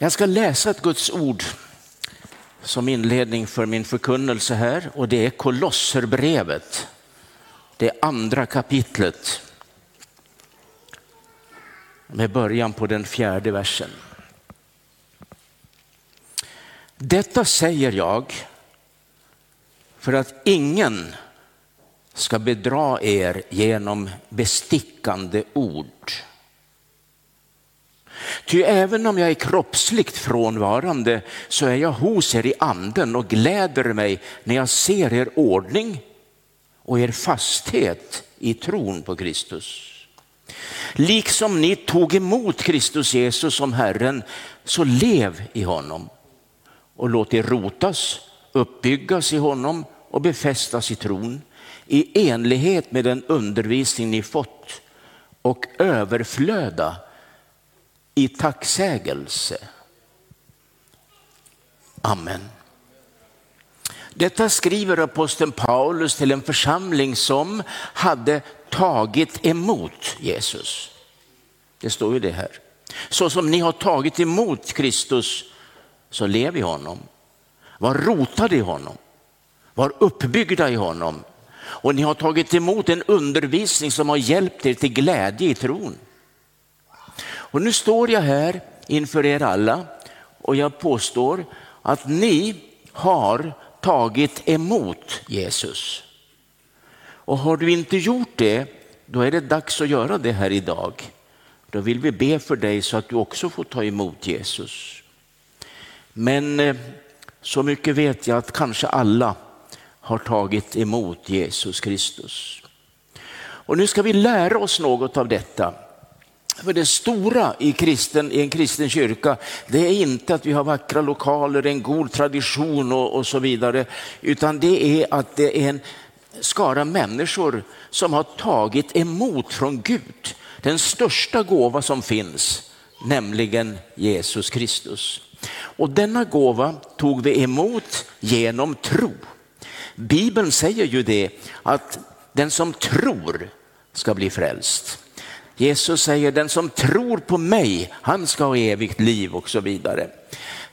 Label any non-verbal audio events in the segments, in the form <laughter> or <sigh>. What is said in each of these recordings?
Jag ska läsa ett Guds ord som inledning för min förkunnelse här och det är Kolosserbrevet, det andra kapitlet med början på den fjärde versen. Detta säger jag för att ingen ska bedra er genom bestickande ord. Ty även om jag är kroppsligt frånvarande så är jag hos er i anden och gläder mig när jag ser er ordning och er fasthet i tron på Kristus. Liksom ni tog emot Kristus Jesus som Herren, så lev i honom och låt er rotas, uppbyggas i honom och befästas i tron i enlighet med den undervisning ni fått och överflöda i tacksägelse. Amen. Detta skriver aposteln Paulus till en församling som hade tagit emot Jesus. Det står ju det här. Så som ni har tagit emot Kristus, så lev i honom. Var rotade i honom. Var uppbyggda i honom. Och ni har tagit emot en undervisning som har hjälpt er till glädje i tron. Och nu står jag här inför er alla och jag påstår att ni har tagit emot Jesus. Och har du inte gjort det, då är det dags att göra det här idag. Då vill vi be för dig så att du också får ta emot Jesus. Men eh, så mycket vet jag att kanske alla har tagit emot Jesus Kristus. Och nu ska vi lära oss något av detta. För det stora i, kristen, i en kristen kyrka, det är inte att vi har vackra lokaler, en god tradition och, och så vidare, utan det är att det är en skara människor som har tagit emot från Gud den största gåva som finns, nämligen Jesus Kristus. Och denna gåva tog vi emot genom tro. Bibeln säger ju det att den som tror ska bli frälst. Jesus säger den som tror på mig, han ska ha evigt liv och så vidare.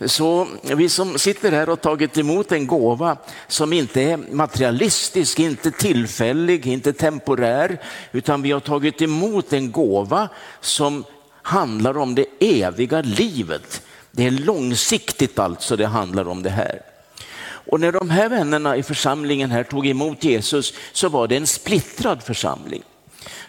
Så vi som sitter här och tagit emot en gåva som inte är materialistisk, inte tillfällig, inte temporär, utan vi har tagit emot en gåva som handlar om det eviga livet. Det är långsiktigt alltså det handlar om det här. Och när de här vännerna i församlingen här tog emot Jesus så var det en splittrad församling.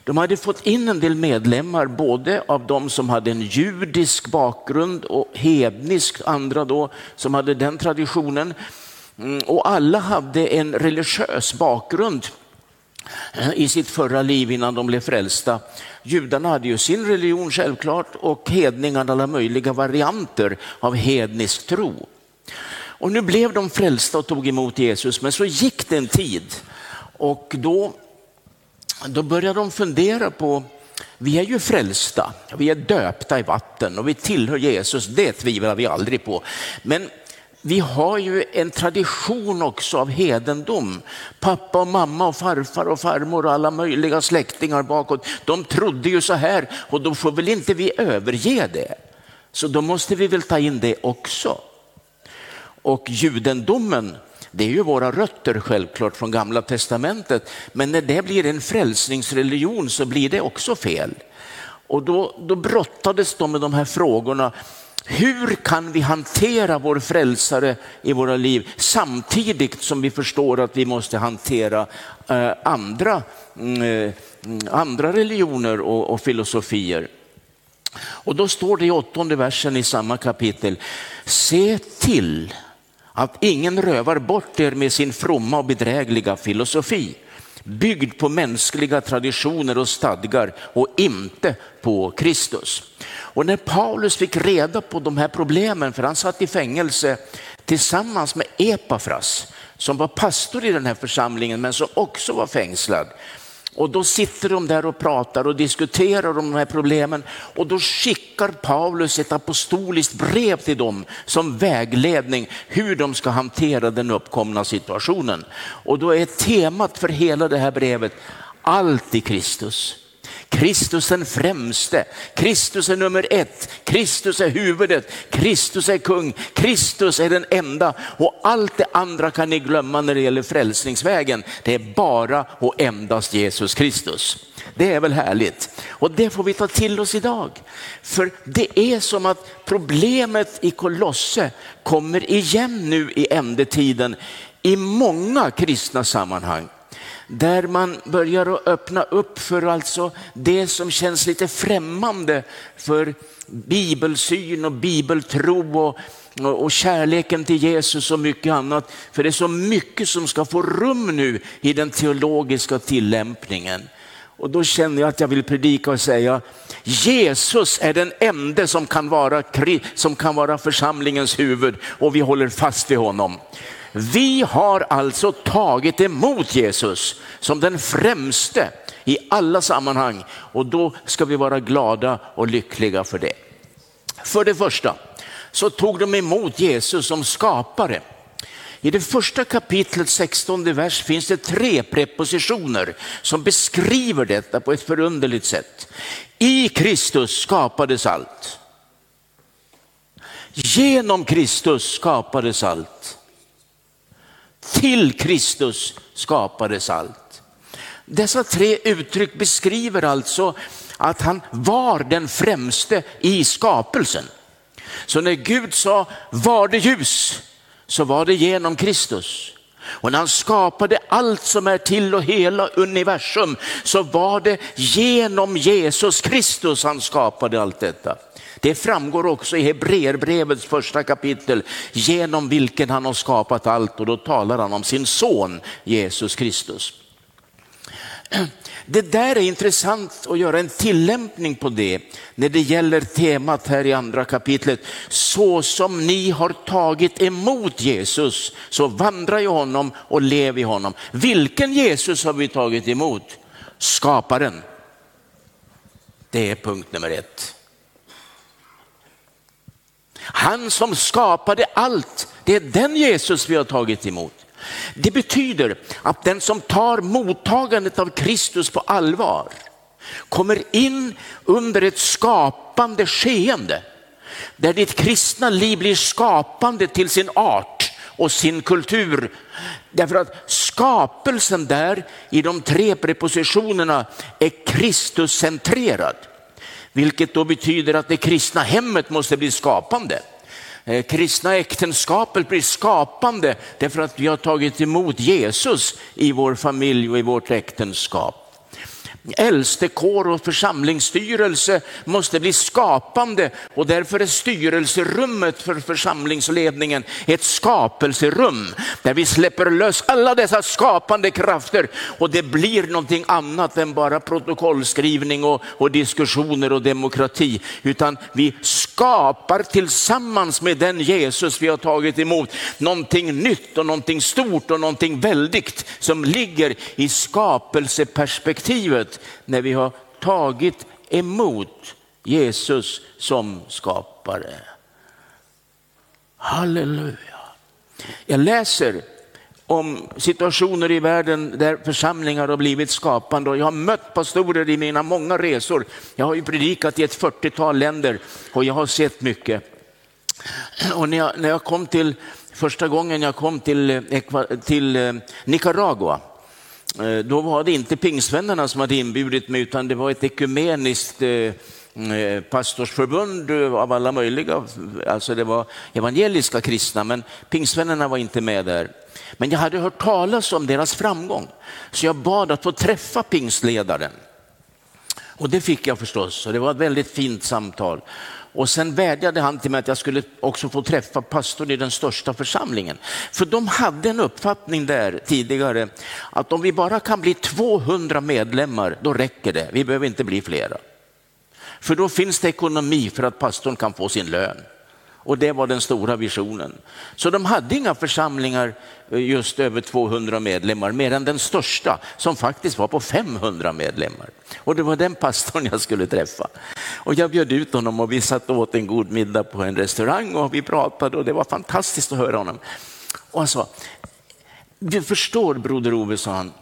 De hade fått in en del medlemmar, både av de som hade en judisk bakgrund och hednisk, andra då som hade den traditionen. Mm, och alla hade en religiös bakgrund eh, i sitt förra liv innan de blev frälsta. Judarna hade ju sin religion självklart och hedningarna alla möjliga varianter av hednisk tro. Och nu blev de frälsta och tog emot Jesus, men så gick det en tid och då då börjar de fundera på, vi är ju frälsta, vi är döpta i vatten och vi tillhör Jesus, det tvivlar vi aldrig på. Men vi har ju en tradition också av hedendom. Pappa och mamma och farfar och farmor och alla möjliga släktingar bakåt, de trodde ju så här och då får väl inte vi överge det. Så då måste vi väl ta in det också. Och judendomen det är ju våra rötter självklart från gamla testamentet, men när det blir en frälsningsreligion så blir det också fel. Och då, då brottades de med de här frågorna. Hur kan vi hantera vår frälsare i våra liv samtidigt som vi förstår att vi måste hantera eh, andra, mm, eh, andra religioner och, och filosofier? Och då står det i åttonde versen i samma kapitel, se till att ingen rövar bort er med sin fromma och bedrägliga filosofi, byggd på mänskliga traditioner och stadgar och inte på Kristus. Och när Paulus fick reda på de här problemen, för han satt i fängelse tillsammans med Epafras, som var pastor i den här församlingen men som också var fängslad, och då sitter de där och pratar och diskuterar om de här problemen och då skickar Paulus ett apostoliskt brev till dem som vägledning hur de ska hantera den uppkomna situationen. Och då är temat för hela det här brevet allt i Kristus. Kristus den främste, Kristus är nummer ett, Kristus är huvudet, Kristus är kung, Kristus är den enda och allt det andra kan ni glömma när det gäller frälsningsvägen. Det är bara och endast Jesus Kristus. Det är väl härligt och det får vi ta till oss idag. För det är som att problemet i Kolosse kommer igen nu i ändetiden i många kristna sammanhang där man börjar att öppna upp för alltså det som känns lite främmande för bibelsyn och bibeltro och, och, och, kärleken till Jesus och mycket annat. För det är så mycket som ska få rum nu i den teologiska tillämpningen. Och då känner jag att jag vill predika och säga Jesus är den enda som kan vara, som kan vara församlingens huvud och vi håller fast vid honom. Vi har alltså tagit emot Jesus som den främste i alla sammanhang och då ska vi vara glada och lyckliga för det. För det första så tog de emot Jesus som skapare. I det första kapitlet 16 vers finns det tre prepositioner som beskriver detta på ett förunderligt sätt. I Kristus skapades allt. Genom Kristus skapades allt. Till Kristus skapades allt. Dessa tre uttryck beskriver alltså att han var den främste i skapelsen. Så när Gud sa var det ljus så var det genom Kristus. Och när han skapade allt som är till och hela universum så var det genom Jesus Kristus han skapade allt detta. Det framgår också i Hebreerbrevets första kapitel genom vilken han har skapat allt och då talar han om sin son Jesus Kristus. Det där är intressant att göra en tillämpning på det när det gäller temat här i andra kapitlet. Så som ni har tagit emot Jesus så vandra i honom och lev i honom. Vilken Jesus har vi tagit emot? Skaparen. Det är punkt nummer ett. Han som skapade allt, det är den Jesus vi har tagit emot. Det betyder att den som tar mottagandet av Kristus på allvar kommer in under ett skapande skeende där ditt kristna liv blir skapande till sin art och sin kultur. Därför att skapelsen där i de tre prepositionerna är Kristuscentrerad. Vilket då betyder att det kristna hemmet måste bli skapande. Eh, kristna äktenskapet blir skapande därför att vi har tagit emot Jesus i vår familj och i vårt äktenskap äldstekår och församlingsstyrelse måste bli skapande och därför är styrelserummet för församlingsledningen ett skapelserum där vi släpper lös alla dessa skapande krafter och det blir någonting annat än bara protokollskrivning och, och diskussioner och demokrati utan vi skapar tillsammans med den Jesus vi har tagit emot någonting nytt och någonting stort och någonting väldigt som ligger i skapelseperspektivet när vi har tagit emot Jesus som skapare. Halleluja. Jag läser om situationer i världen där församlingar har blivit skapande och jag har mött pastorer i mina många resor. Jag har ju predikat i ett 40-tal länder och jag har sett mycket. Och när jag, när jag kom till, första gången jag kom till, eh, till eh, Nicaragua Eh, då var det inte pingstvännerna som hade inbjudit mig utan det var ett ekumeniskt eh, eh, pastorsförbund av alla möjliga, alltså det var evangeliska kristna, men pingstvännerna var inte med där. Men jag hade hört talas om deras framgång, så jag bad att få träffa pingstledaren. Och det fick jag förstås, och det var ett väldigt fint samtal. Och sen vädjade han till mig att jag skulle också få träffa pastorn i den största församlingen. För de hade en uppfattning där tidigare att om vi bara kan bli 200 medlemmar, då räcker det. Vi behöver inte bli flera. För då finns det ekonomi för att pastorn kan få sin lön. Och det var den stora visionen. Så de hade inga församlingar eh, just över 200 medlemmar, mer än den största som faktiskt var på 500 medlemmar. Och det var den pastorn jag skulle träffa. Och jag bjöd ut honom och vi satt och åt en god middag på en restaurang och vi pratade och det var fantastiskt att höra honom. Och han sa, du förstår broder Ove, sa han,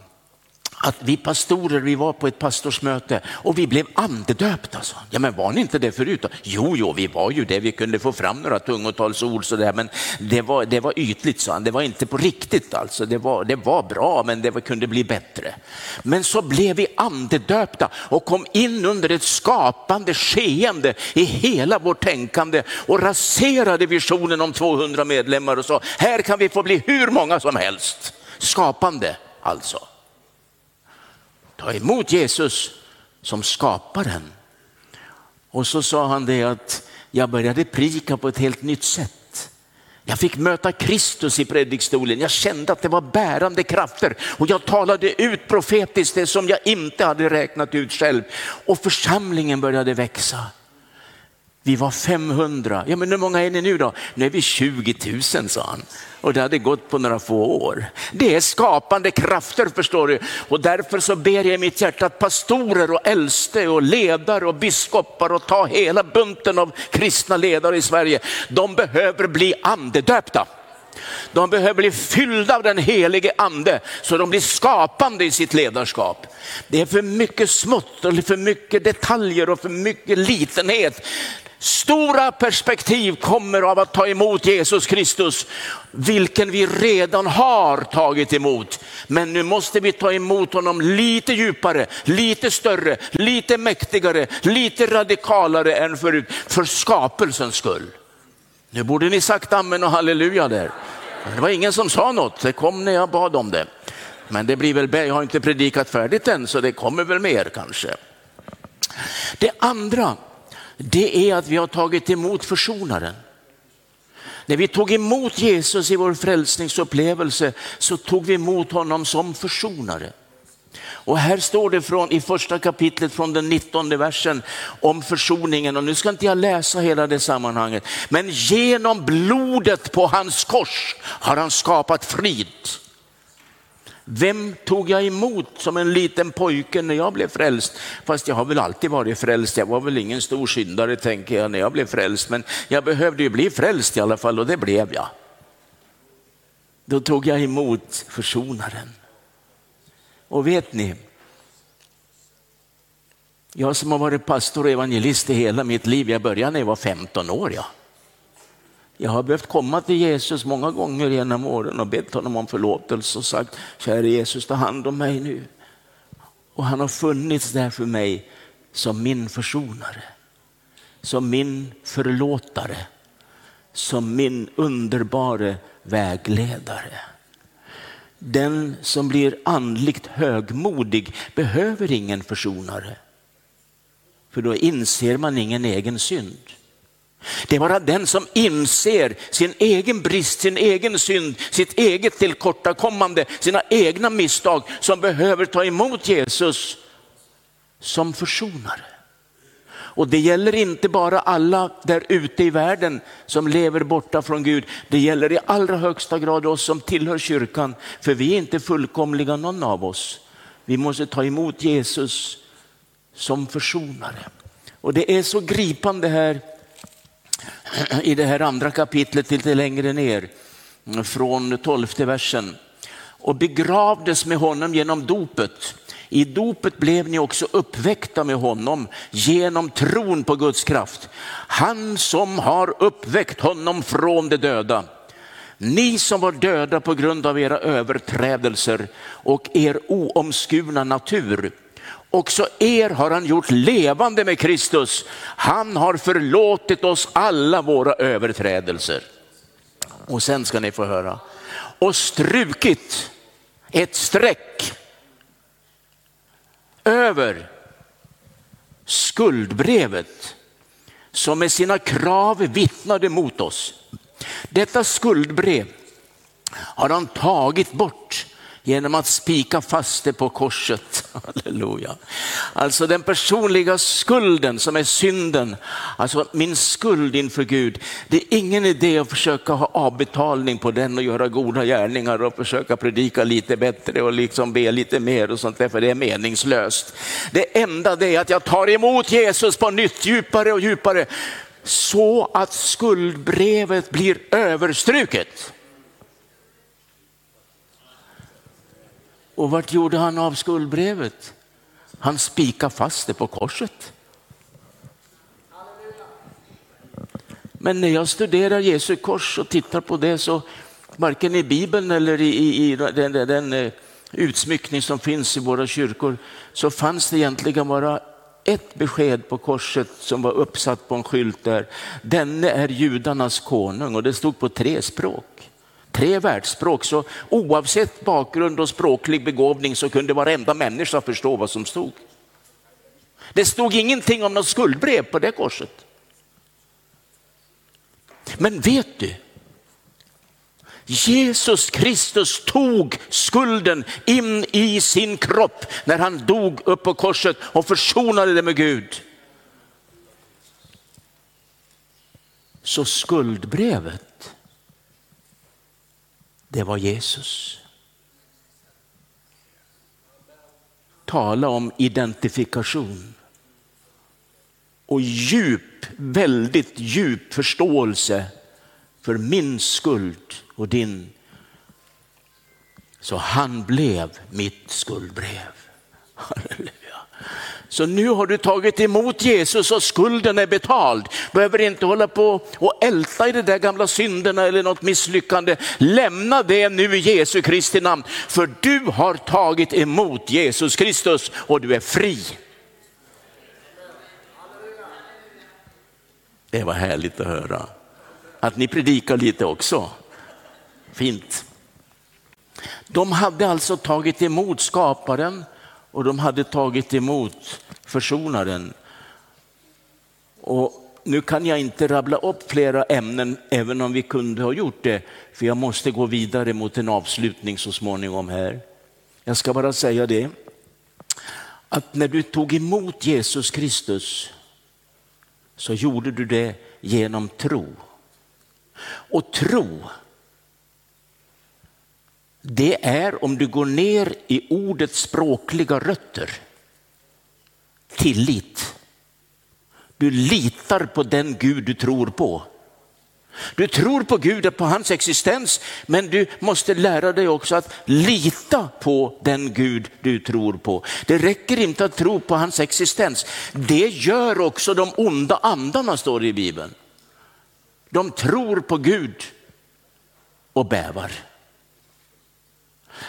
att vi pastorer, vi var på ett pastorsmöte och vi blev andedöpta. Alltså. Ja, men var ni inte det förut? Jo, jo, vi var ju det. Vi kunde få fram några tungotalsord så där, men det var, det var ytligt, sa han. Det var inte på riktigt alltså. Det var, det var bra, men det var, kunde bli bättre. Men så blev vi andedöpta och kom in under ett skapande skeende i hela vårt tänkande och raserade visionen om 200 medlemmar och sa, här kan vi få bli hur många som helst. Skapande alltså. Ta emot Jesus som skaparen. Och så sa han det att jag började prika på ett helt nytt sätt. Jag fick möta Kristus i predikstolen. Jag kände att det var bärande krafter och jag talade ut profetiskt det som jag inte hade räknat ut själv. Och församlingen började växa. Vi var 500. Ja, men hur många är ni nu då? Nu är vi 20 000, sa han. Och det hade gått på några få år. Det är skapande krafter, förstår du. Och därför så ber jag i mitt hjärta att pastorer och äldste och ledare och biskopar och ta hela bunten av kristna ledare i Sverige. De behöver bli andedöpta. De behöver bli fyllda av den helige ande så de blir skapande i sitt ledarskap. Det är för mycket smått och för mycket detaljer och för mycket litenhet. Stora perspektiv kommer av att ta emot Jesus Kristus, vilken vi redan har tagit emot. Men nu måste vi ta emot honom lite djupare, lite större, lite mäktigare, lite radikalare än förut, för skapelsens skull. Nu borde ni sagt amen och halleluja där. Det var ingen som sa något, det kom när jag bad om det. Men det blir väl, jag har inte predikat färdigt än så det kommer väl mer kanske. Det andra det är att vi har tagit emot försonaren. När vi tog emot Jesus i vår frälsningsupplevelse så tog vi emot honom som försonare. Och här står det från, i första kapitlet från den 19 versen om försoningen och nu ska inte jag läsa hela det sammanhanget. Men genom blodet på hans kors har han skapat frid vem tog jag emot som en liten pojke när jag blev frälst? Fast jag har väl alltid varit frälst. Jag var väl ingen stor syndare tänker jag när jag blev frälst. Men jag behövde ju bli frälst i alla fall och det blev jag. Då tog jag emot försonaren. Och vet ni, jag som har varit pastor och evangelist i hela mitt liv, jag började när jag var 15 år. Ja. Jag har behövt komma till Jesus många gånger genom åren och bett honom om förlåtelse och sagt, kära Jesus ta hand om mig nu. Och han har funnits där för mig som min försonare, som min förlåtare, som min underbara vägledare. Den som blir andligt högmodig behöver ingen försonare. För då inser man ingen egen synd. Det är bara den som inser sin egen brist, sin egen synd, sitt eget tillkortakommande, sina egna misstag som behöver ta emot Jesus som försonare. Och det gäller inte bara alla där ute i världen som lever borta från Gud. Det gäller i allra högsta grad oss som tillhör kyrkan, för vi är inte fullkomliga någon av oss. Vi måste ta emot Jesus som försonare. Och det är så gripande här i det här andra kapitlet lite längre ner från tolfte versen. Och begravdes med honom genom dopet. I dopet blev ni också uppväckta med honom genom tron på Guds kraft. Han som har uppväckt honom från de döda. Ni som var döda på grund av era överträdelser och er oomskurna natur Också er har han gjort levande med Kristus. Han har förlåtit oss alla våra överträdelser. Och sen ska ni få höra. Och strukit ett streck över skuldbrevet som med sina krav vittnade mot oss. Detta skuldbrev har han tagit bort genom att spika fast det på korset. <laughs> Halleluja. Alltså den personliga skulden som är synden, alltså min skuld inför Gud. Det är ingen idé att försöka ha avbetalning på den och göra goda gärningar och försöka predika lite bättre och liksom be lite mer och sånt där, för det är meningslöst. Det enda det är att jag tar emot Jesus på nytt djupare och djupare så att skuldbrevet blir överstruket. Och vart gjorde han av skuldbrevet? Han spikade fast det på korset. Men när jag studerar Jesu kors och tittar på det så varken i Bibeln eller i, i, i den, den, den eh, utsmyckning som finns i våra kyrkor så fanns det egentligen bara ett besked på korset som var uppsatt på en skylt där. Denne är judarnas konung och det stod på tre språk. Tre världsspråk, så oavsett bakgrund och språklig begåvning så kunde varenda människa förstå vad som stod. Det stod ingenting om något skuldbrev på det korset. Men vet du, Jesus Kristus tog skulden in i sin kropp när han dog upp på korset och försonade det med Gud. Så skuldbrevet, det var Jesus. Tala om identifikation och djup, väldigt djup förståelse för min skuld och din. Så han blev mitt skuldbrev. Halleluja. Så nu har du tagit emot Jesus och skulden är betald. Behöver inte hålla på och älta i de där gamla synderna eller något misslyckande. Lämna det nu i Jesu Kristi namn. För du har tagit emot Jesus Kristus och du är fri. Det var härligt att höra. Att ni predikar lite också. Fint. De hade alltså tagit emot skaparen och de hade tagit emot försonaren. Och nu kan jag inte rabbla upp flera ämnen, även om vi kunde ha gjort det, för jag måste gå vidare mot en avslutning så småningom här. Jag ska bara säga det, att när du tog emot Jesus Kristus så gjorde du det genom tro. Och tro, det är om du går ner i ordets språkliga rötter, tillit. Du litar på den Gud du tror på. Du tror på Gud och på hans existens, men du måste lära dig också att lita på den Gud du tror på. Det räcker inte att tro på hans existens. Det gör också de onda andarna, står det i Bibeln. De tror på Gud och bävar.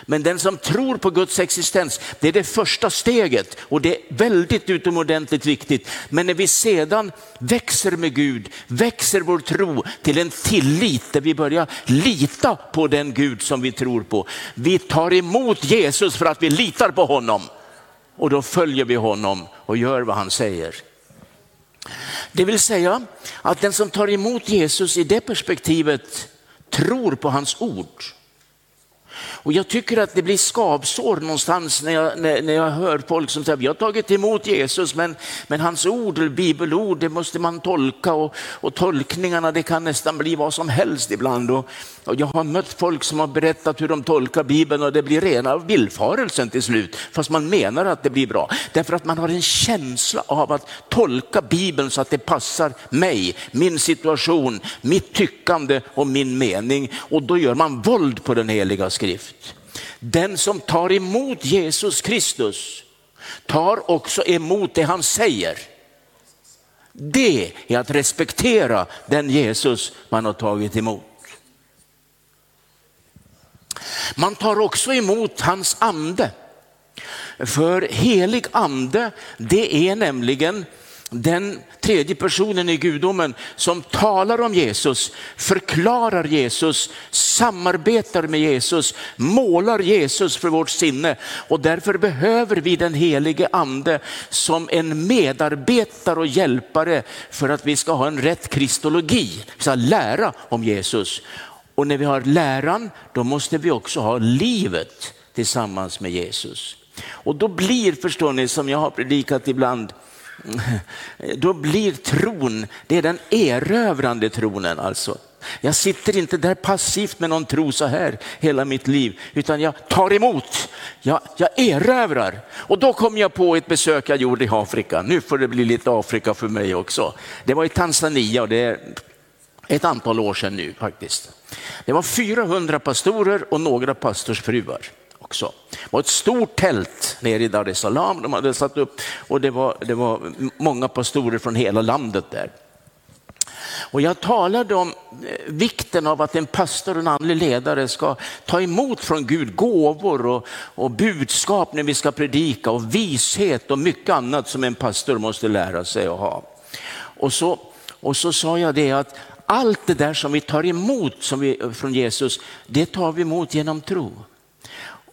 Men den som tror på Guds existens, det är det första steget och det är väldigt utomordentligt viktigt. Men när vi sedan växer med Gud, växer vår tro till en tillit där vi börjar lita på den Gud som vi tror på. Vi tar emot Jesus för att vi litar på honom och då följer vi honom och gör vad han säger. Det vill säga att den som tar emot Jesus i det perspektivet tror på hans ord. Och jag tycker att det blir skavsår någonstans när jag, när, när jag hör folk som säger vi har tagit emot Jesus men, men hans ord, bibelord, det måste man tolka och, och tolkningarna det kan nästan bli vad som helst ibland. Och, och jag har mött folk som har berättat hur de tolkar Bibeln och det blir rena villfarelsen till slut, fast man menar att det blir bra. Därför att man har en känsla av att tolka Bibeln så att det passar mig, min situation, mitt tyckande och min mening. Och då gör man våld på den heliga skrift. Den som tar emot Jesus Kristus tar också emot det han säger. Det är att respektera den Jesus man har tagit emot. Man tar också emot hans ande. För helig ande, det är nämligen den tredje personen i gudomen som talar om Jesus, förklarar Jesus, samarbetar med Jesus, målar Jesus för vårt sinne. Och därför behöver vi den helige ande som en medarbetare och hjälpare för att vi ska ha en rätt kristologi, vi ska lära om Jesus. Och när vi har läran, då måste vi också ha livet tillsammans med Jesus. Och då blir, förstår ni, som jag har predikat ibland, då blir tron, det är den erövrande tronen alltså. Jag sitter inte där passivt med någon tro så här hela mitt liv, utan jag tar emot, jag, jag erövrar. Och då kom jag på ett besök jag gjorde i Afrika. Nu får det bli lite Afrika för mig också. Det var i Tanzania och det är ett antal år sedan nu faktiskt. Det var 400 pastorer och några pastorsfruar också. Det var ett stort tält nere i Dar es Salaam de hade satt upp och det var, det var många pastorer från hela landet där. Och jag talade om eh, vikten av att en pastor och en andlig ledare ska ta emot från Gud gåvor och, och budskap när vi ska predika och vishet och mycket annat som en pastor måste lära sig att ha. Och så, och så sa jag det att allt det där som vi tar emot som vi, från Jesus, det tar vi emot genom tro.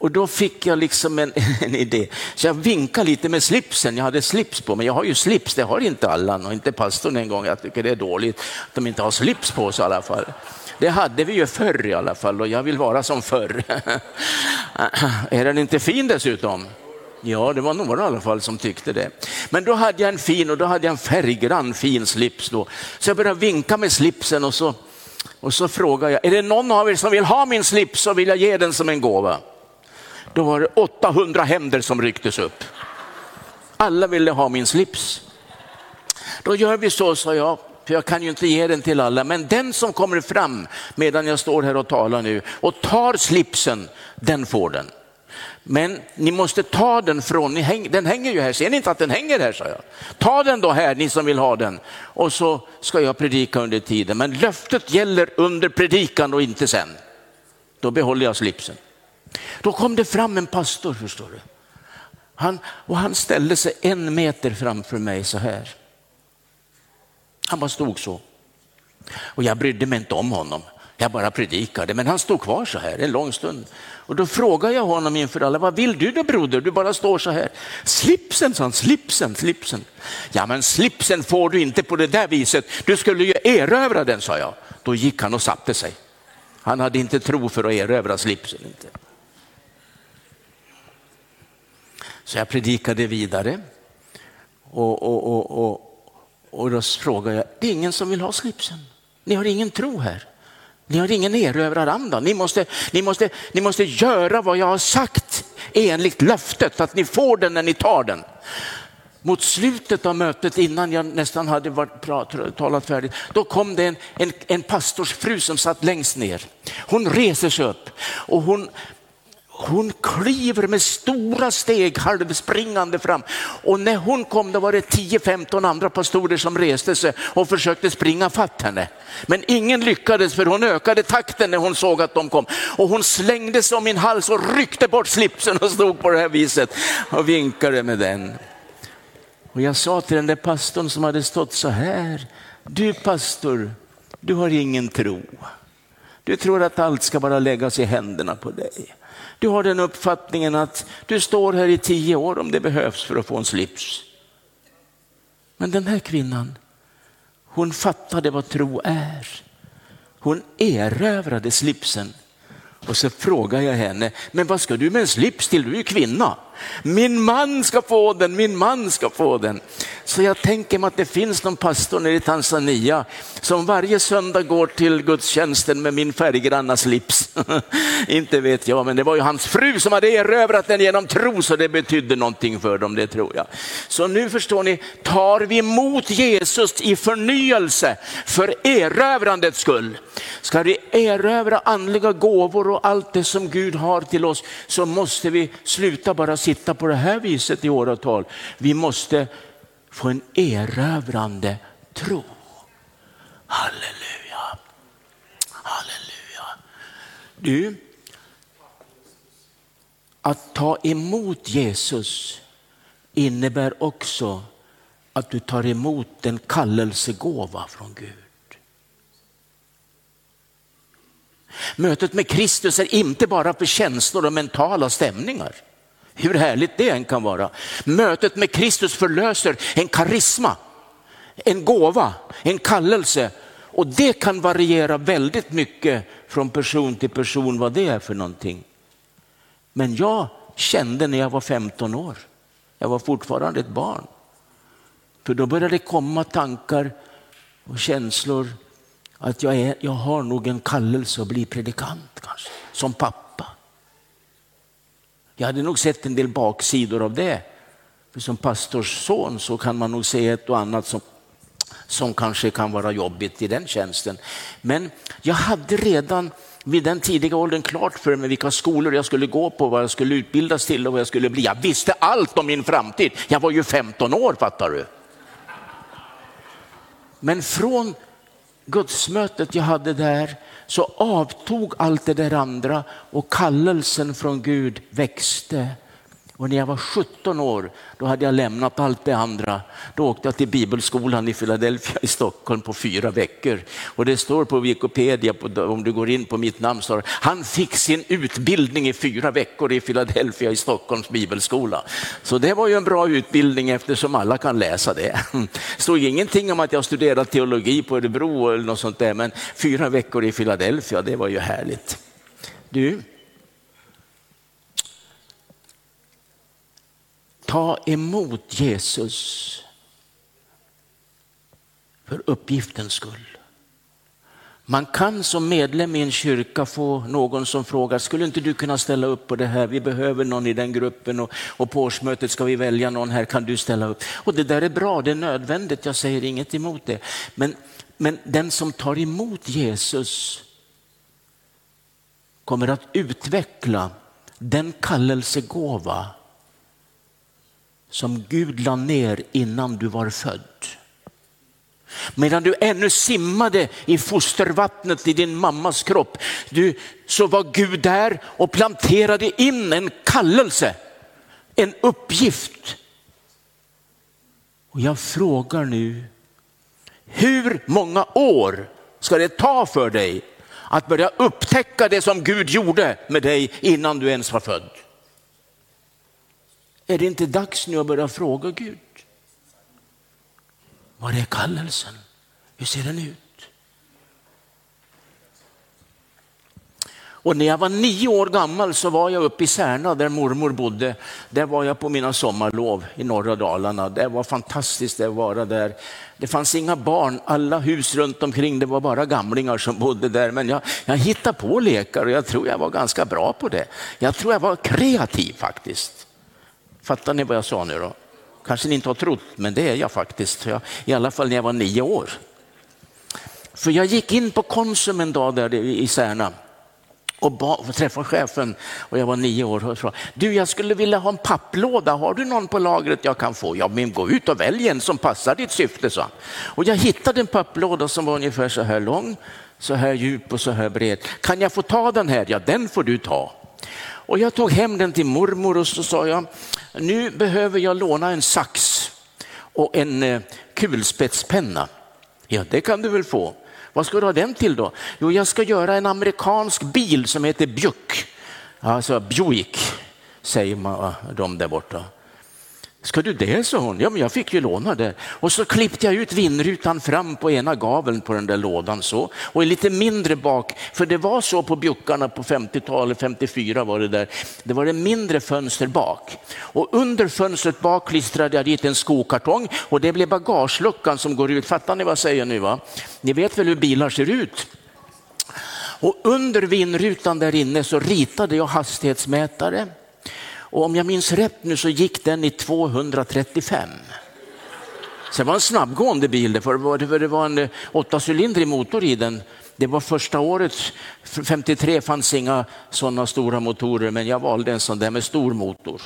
Och då fick jag liksom en, <laughs> en, idé. Så jag vinkade lite med slipsen. Jag hade slips på mig. Jag har ju slips, det har inte alla och inte pastorn en gång. Jag tycker det är dåligt att de inte har slips på sig i alla fall. Det hade vi ju förr i alla fall och jag vill vara som förr. <laughs> är den inte fin dessutom? Ja, det var några i alla fall som tyckte det. Men då hade jag en fin och då hade jag en färggrann fin slips då. Så jag började vinka med slipsen och så, och så frågade jag, är det någon av er som vill ha min slips så vill jag ge den som en gåva. Då var det 800 händer som rycktes upp. Alla ville ha min slips. Då gör vi så, sa jag, för jag kan ju inte ge den till alla, men den som kommer fram medan jag står här och talar nu och tar slipsen, den får den. Men ni måste ta den från, den hänger ju här, ser ni inte att den hänger här? sa jag. Ta den då här, ni som vill ha den. Och så ska jag predika under tiden. Men löftet gäller under predikan och inte sen. Då behåller jag slipsen. Då kom det fram en pastor, förstår du. Han, och han ställde sig en meter framför mig så här. Han bara stod så. Och jag brydde mig inte om honom. Jag bara predikade, men han stod kvar så här en lång stund. Och då frågade jag honom inför alla, vad vill du då broder? Du bara står så här. Slipsen, sa han, slipsen, slipsen. Ja, men slipsen får du inte på det där viset. Du skulle ju erövra den, sa jag. Då gick han och satte sig. Han hade inte tro för att erövra slipsen. Inte. Så jag predikade vidare. Och, och, och, och, och då frågade jag, det är ingen som vill ha slipsen. Ni har ingen tro här. Ni har ingen erövraranda. Ni måste, ni, måste, ni måste göra vad jag har sagt enligt löftet, att ni får den när ni tar den. Mot slutet av mötet, innan jag nästan hade varit, talat färdigt, då kom det en, en, en pastorsfru som satt längst ner. Hon reser sig upp och hon hon kliver med stora steg halvspringande fram och när hon kom då var det 10-15 andra pastorer som reste sig och försökte springa fatt henne. Men ingen lyckades för hon ökade takten när hon såg att de kom och hon slängde sig om min hals och ryckte bort slipsen och stod på det här viset och vinkade med den. Och jag sa till den där pastorn som hade stått så här, du pastor, du har ingen tro. Du tror att allt ska bara läggas i händerna på dig. Du har den uppfattningen att du står här i tio år om det behövs för att få en slips. Men den här kvinnan, hon fattade vad tro är. Hon erövrade slipsen och så frågar jag henne, men vad ska du med en slips till? Du är ju kvinna. Min man ska få den, min man ska få den. Så jag tänker mig att det finns någon pastor nere i Tanzania som varje söndag går till gudstjänsten med min färggranna slips. <laughs> Inte vet jag, men det var ju hans fru som hade erövrat den genom tro så det betydde någonting för dem, det tror jag. Så nu förstår ni, tar vi emot Jesus i förnyelse för erövrandets skull. Ska vi erövra andliga gåvor och allt det som Gud har till oss så måste vi sluta bara sitta på det här viset i åratal. Vi måste få en erövrande tro. Halleluja. Halleluja. Du, att ta emot Jesus innebär också att du tar emot en kallelsegåva från Gud. Mötet med Kristus är inte bara för känslor och mentala stämningar. Hur härligt det än kan vara. Mötet med Kristus förlöser en karisma, en gåva, en kallelse. Och det kan variera väldigt mycket från person till person vad det är för någonting. Men jag kände när jag var 15 år, jag var fortfarande ett barn. För då började det komma tankar och känslor att jag, är, jag har nog en kallelse att bli predikant kanske, som pappa. Jag hade nog sett en del baksidor av det. För som pastors son så kan man nog se ett och annat som, som kanske kan vara jobbigt i den tjänsten. Men jag hade redan vid den tidiga åldern klart för mig vilka skolor jag skulle gå på, vad jag skulle utbildas till och vad jag skulle bli. Jag visste allt om min framtid. Jag var ju 15 år fattar du. Men från gudsmötet jag hade där så avtog allt det där andra och kallelsen från Gud växte och när jag var 17 år, då hade jag lämnat allt det andra. Då åkte jag till bibelskolan i Philadelphia i Stockholm på fyra veckor. Och det står på Wikipedia, om du går in på mitt namn, står han fick sin utbildning i fyra veckor i Philadelphia i Stockholms bibelskola. Så det var ju en bra utbildning eftersom alla kan läsa det. Det <laughs> stod ingenting om att jag studerat teologi på Örebro eller något sånt där, men fyra veckor i Philadelphia, det var ju härligt. Du, ta emot Jesus för uppgiftens skull. Man kan som medlem i en kyrka få någon som frågar, skulle inte du kunna ställa upp på det här? Vi behöver någon i den gruppen och, och på årsmötet ska vi välja någon här, kan du ställa upp? Och det där är bra, det är nödvändigt, jag säger inget emot det. Men, men den som tar emot Jesus kommer att utveckla den kallelsegåva som Gud la ner innan du var född. Medan du ännu simmade i fostervattnet i din mammas kropp, du, så var Gud där och planterade in en kallelse, en uppgift. Och jag frågar nu, hur många år ska det ta för dig att börja upptäcka det som Gud gjorde med dig innan du ens var född? Är det inte dags nu att börja fråga Gud? Var är kallelsen? Hur ser den ut? Och när jag var nio år gammal så var jag uppe i Särna där mormor bodde. Där var jag på mina sommarlov i norra Dalarna. Det var fantastiskt att vara där. Det fanns inga barn, alla hus runt omkring, det var bara gamlingar som bodde där. Men jag, jag hittade på lekar och jag tror jag var ganska bra på det. Jag tror jag var kreativ faktiskt. Fattar ni vad jag sa nu då? Kanske ni inte har trott, men det är jag faktiskt. Jag, I alla fall när jag var nio år. För jag gick in på Konsum en dag där i Särna och träffade chefen och jag var nio år och sa, du jag skulle vilja ha en papplåda, har du någon på lagret jag kan få? Ja men gå ut och välj en som passar ditt syfte, sa Och jag hittade en papplåda som var ungefär så här lång, så här djup och så här bred. Kan jag få ta den här? Ja den får du ta. Och jag tog hem den till mormor och så sa jag, nu behöver jag låna en sax och en eh, kulspetspenna. Ja, det kan du väl få. Vad ska du ha den till då? Jo, jag ska göra en amerikansk bil som heter Bjuck. Alltså Buick säger man, de där borta. Ska du det, sa hon. Ja, men jag fick ju låna det. Och så klippte jag ut vindrutan fram på ena gaveln på den där lådan så. Och lite mindre bak, för det var så på bjuckarna på 50-talet, 54 var det där. Det var en mindre fönster bak. Och under fönstret bak klistrade jag dit en skokartong och det blev bagageluckan som går ut. Fattar ni vad jag säger nu? Va? Ni vet väl hur bilar ser ut? Och under vindrutan där inne så ritade jag hastighetsmätare och om jag minns rätt nu så gick den i 235. Så det var en snabbgående bil, för det var en eh, åttacylindrig motor i den. Det var första året, 53 fanns inga sådana stora motorer, men jag valde en sån där med stor motor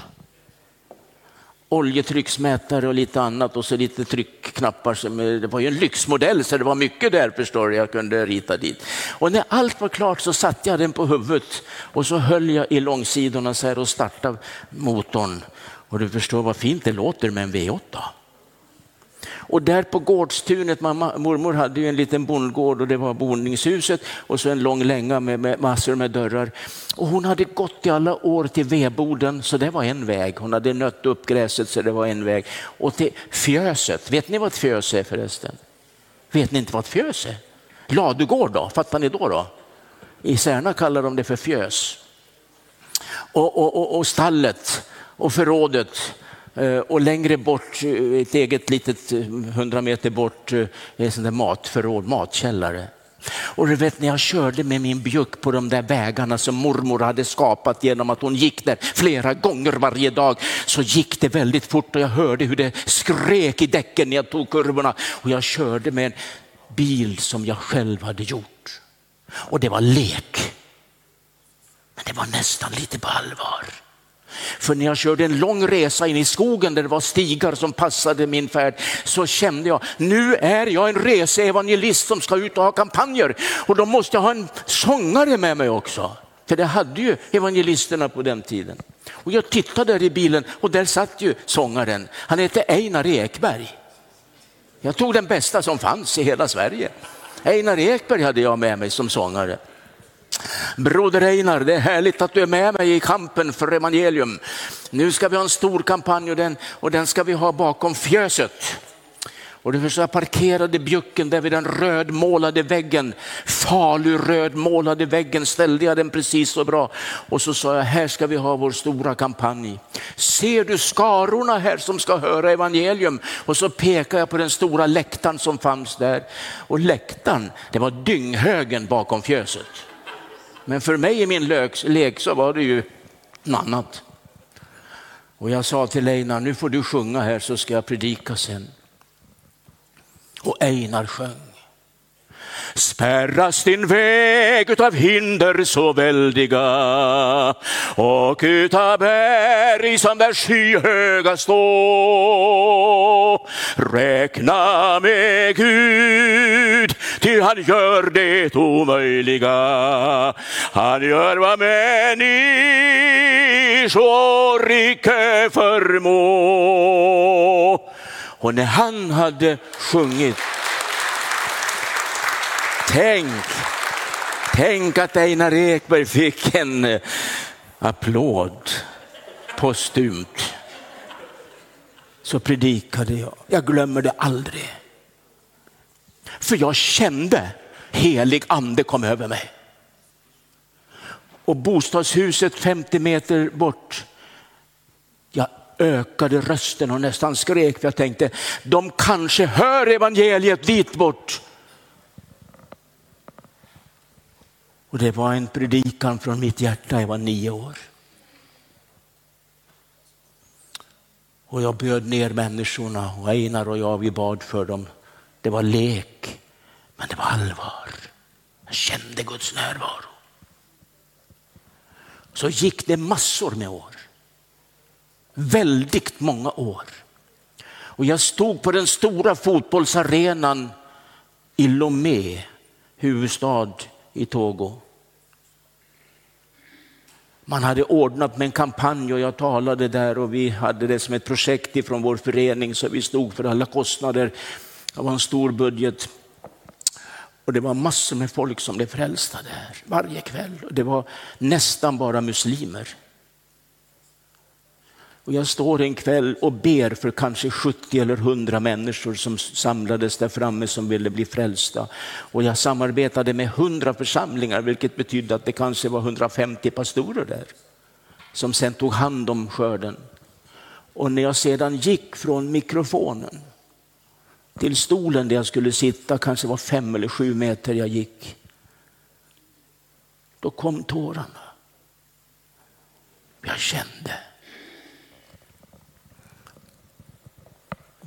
oljetrycksmätare och lite annat och så lite tryckknappar. Som, eh, det var ju en lyxmodell så det var mycket där förstår du, jag kunde rita dit. Och när allt var klart så satte jag den på huvudet och så höll jag i långsidorna så här och startade motorn. Och du förstår vad fint det låter med en V8. Och där på gårdstunet, mamma, mormor hade ju en liten bondgård och det var boningshuset och så en lång länga med, med massor med dörrar. Och hon hade gått i alla år till vedboden så det var en väg. Hon hade nött upp gräset så det var en väg. Och till fjöset, vet ni vad ett fjös är förresten? Vet ni inte vad ett fjös är? Ladugård då, fattar ni då? då? I Särna kallar de det för fjös. Och, och, och, och stallet och förrådet Eh, och längre bort, eh, ett eget litet eh, hundra meter bort, är sånt där matförråd, matkällare. Och du vet när jag körde med min bjuck på de där vägarna som mormor hade skapat genom att hon gick där flera gånger varje dag så gick det väldigt fort och jag hörde hur det skrek i däcken när jag tog kurvorna och jag körde med en bil som jag själv hade gjort. Och det var lek. Men det var nästan lite på allvar. För när jag körde en lång resa in i skogen där det var stigar som passade min färd så kände jag, nu är jag en reseevangelist som ska ut och ha kampanjer och då måste jag ha en sångare med mig också. För det hade ju evangelisterna på den tiden. Och jag tittade där i bilen och där satt ju sångaren. Han hette Einar Ekberg. Jag tog den bästa som fanns i hela Sverige. Einar Ekberg hade jag med mig som sångare. Broder Einar, det är härligt att du är med mig i kampen för evangelium. Nu ska vi ha en stor kampanj och den, och den ska vi ha bakom fjöset. Och det förstår, jag parkerade bjucken där vid den rödmålade väggen, Falu rödmålade väggen ställde jag den precis så bra. Och så sa jag, här ska vi ha vår stora kampanj. Ser du skarorna här som ska höra evangelium? Och så pekade jag på den stora läktaren som fanns där. Och läktaren, det var dynghögen bakom fjöset. Men för mig i min lek så var det ju något annat. Och jag sa till Einar, nu får du sjunga här så ska jag predika sen. Och Einar sjöng. Spärras din väg utav hinder så väldiga och utav berg som där skyhöga stå. Räkna med Gud, ty han gör det omöjliga. Han gör vad människor icke förmå. Och när han hade sjungit Tänk, tänk att Einar Ekberg fick en applåd postumt. Så predikade jag. Jag glömmer det aldrig. För jag kände helig ande kom över mig. Och bostadshuset 50 meter bort, jag ökade rösten och nästan skrek för jag tänkte, de kanske hör evangeliet dit bort. Och det var en predikan från mitt hjärta, jag var nio år. Och jag bjöd ner människorna och Einar och jag vi bad för dem. Det var lek, men det var allvar. Jag kände Guds närvaro. Så gick det massor med år. Väldigt många år. Och jag stod på den stora fotbollsarenan i Lomé, huvudstad i Togo. Man hade ordnat med en kampanj och jag talade där och vi hade det som ett projekt ifrån vår förening så vi stod för alla kostnader. Det var en stor budget. Och det var massor med folk som blev frälsta där varje kväll. Och det var nästan bara muslimer. Och jag står en kväll och ber för kanske 70 eller 100 människor som samlades där framme som ville bli frälsta. Och jag samarbetade med 100 församlingar vilket betydde att det kanske var 150 pastorer där som sen tog hand om skörden. Och när jag sedan gick från mikrofonen till stolen där jag skulle sitta, kanske var fem eller sju meter jag gick, då kom tårarna. Jag kände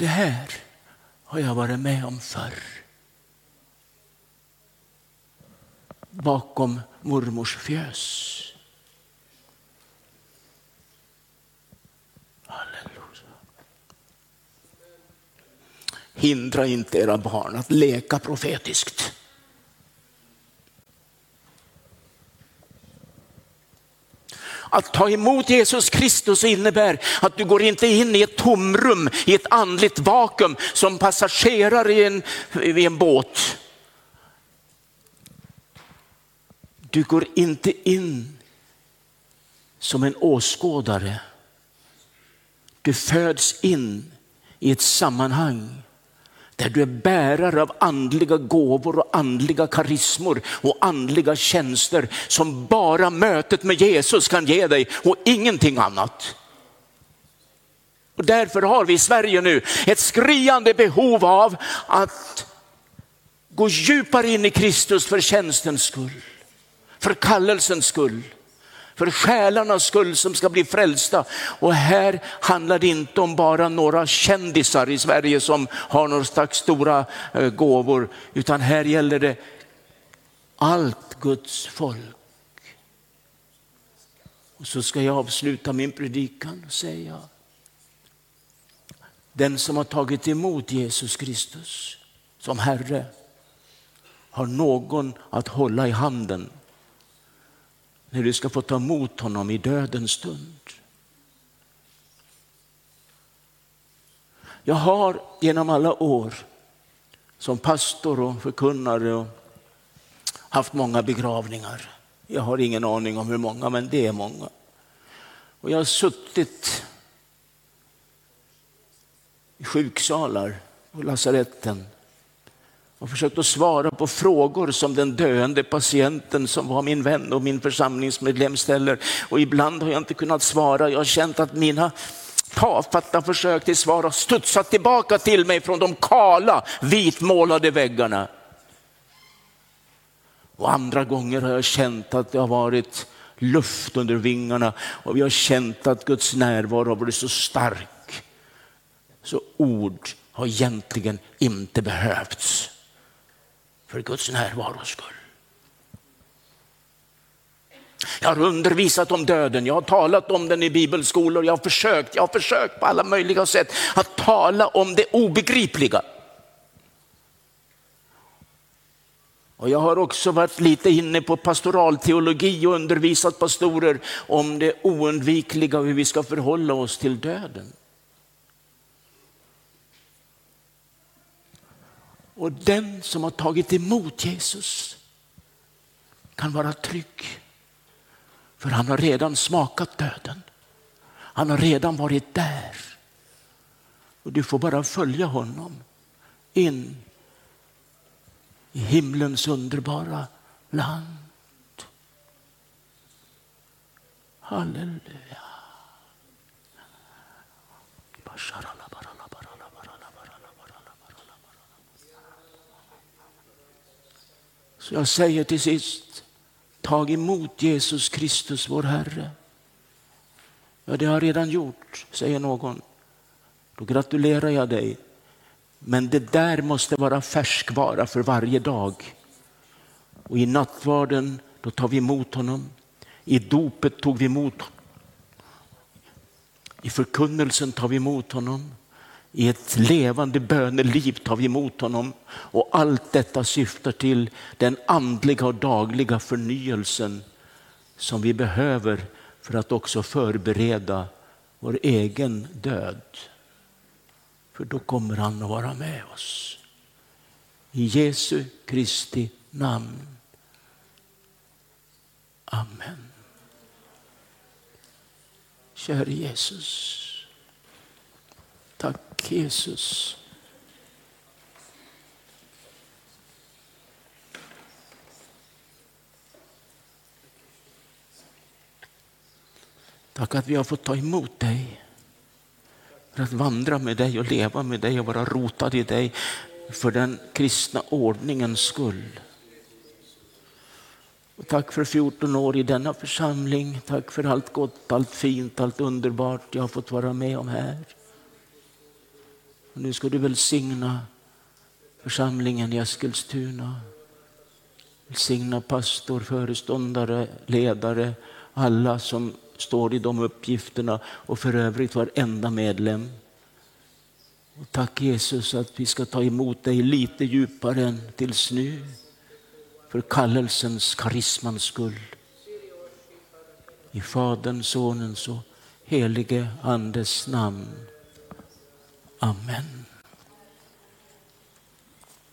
Det här har jag varit med om förr. Bakom mormors fjös. Hindra inte era barn att leka profetiskt. Att ta emot Jesus Kristus innebär att du går inte in i ett tomrum, i ett andligt vakuum som passagerare i en, i en båt. Du går inte in som en åskådare. Du föds in i ett sammanhang där du är bärare av andliga gåvor och andliga karismor och andliga tjänster som bara mötet med Jesus kan ge dig och ingenting annat. Och därför har vi i Sverige nu ett skriande behov av att Gå djupare in i Kristus för tjänstens skull, för kallelsens skull, för själarnas skull som ska bli frälsta. Och här handlar det inte om bara några kändisar i Sverige som har några slags stora eh, gåvor, utan här gäller det allt Guds folk. Och så ska jag avsluta min predikan och säga, den som har tagit emot Jesus Kristus som Herre har någon att hålla i handen när du ska få ta emot honom i dödens stund. Jag har genom alla år som pastor och förkunnare haft många begravningar. Jag har ingen aning om hur många, men det är många. Och jag har suttit i sjuksalar på lasaretten och försökt att svara på frågor som den döende patienten som var min vän och min församlingsmedlem ställer. Och ibland har jag inte kunnat svara. Jag har känt att mina tafatta försök till svar har studsat tillbaka till mig från de kala vitmålade väggarna. Och andra gånger har jag känt att det har varit luft under vingarna och vi har känt att Guds närvaro har varit så stark. Så ord har egentligen inte behövts för Guds närvaros skull. Jag har undervisat om döden, jag har talat om den i bibelskolor, jag har försökt, jag har försökt på alla möjliga sätt att tala om det obegripliga. Och jag har också varit lite inne på pastoralteologi och undervisat pastorer om det oundvikliga och hur vi ska förhålla oss till döden. Och den som har tagit emot Jesus kan vara trygg. För han har redan smakat döden. Han har redan varit där. Och du får bara följa honom in i himlens underbara land. Halleluja. Så jag säger till sist, tag emot Jesus Kristus vår Herre. Ja, det har jag redan gjort, säger någon. Då gratulerar jag dig. Men det där måste vara färskvara för varje dag. Och i nattvarden, då tar vi emot honom. I dopet tog vi emot honom. I förkunnelsen tar vi emot honom. I ett levande böneliv tar vi emot honom. Och allt detta syftar till den andliga och dagliga förnyelsen som vi behöver för att också förbereda vår egen död. För då kommer han att vara med oss. I Jesu Kristi namn. Amen. Käre Jesus. Tack Jesus. Tack att vi har fått ta emot dig. För att vandra med dig och leva med dig och vara rotad i dig för den kristna ordningens skull. Och tack för 14 år i denna församling. Tack för allt gott, allt fint, allt underbart jag har fått vara med om här. Och nu ska du välsigna församlingen i Eskilstuna. Välsigna pastor, föreståndare, ledare, alla som står i de uppgifterna och för övrigt varenda medlem. Och tack Jesus att vi ska ta emot dig lite djupare än tills nu. För kallelsens, karismans skull. I Faderns, Sonens och helige Andes namn. Amen.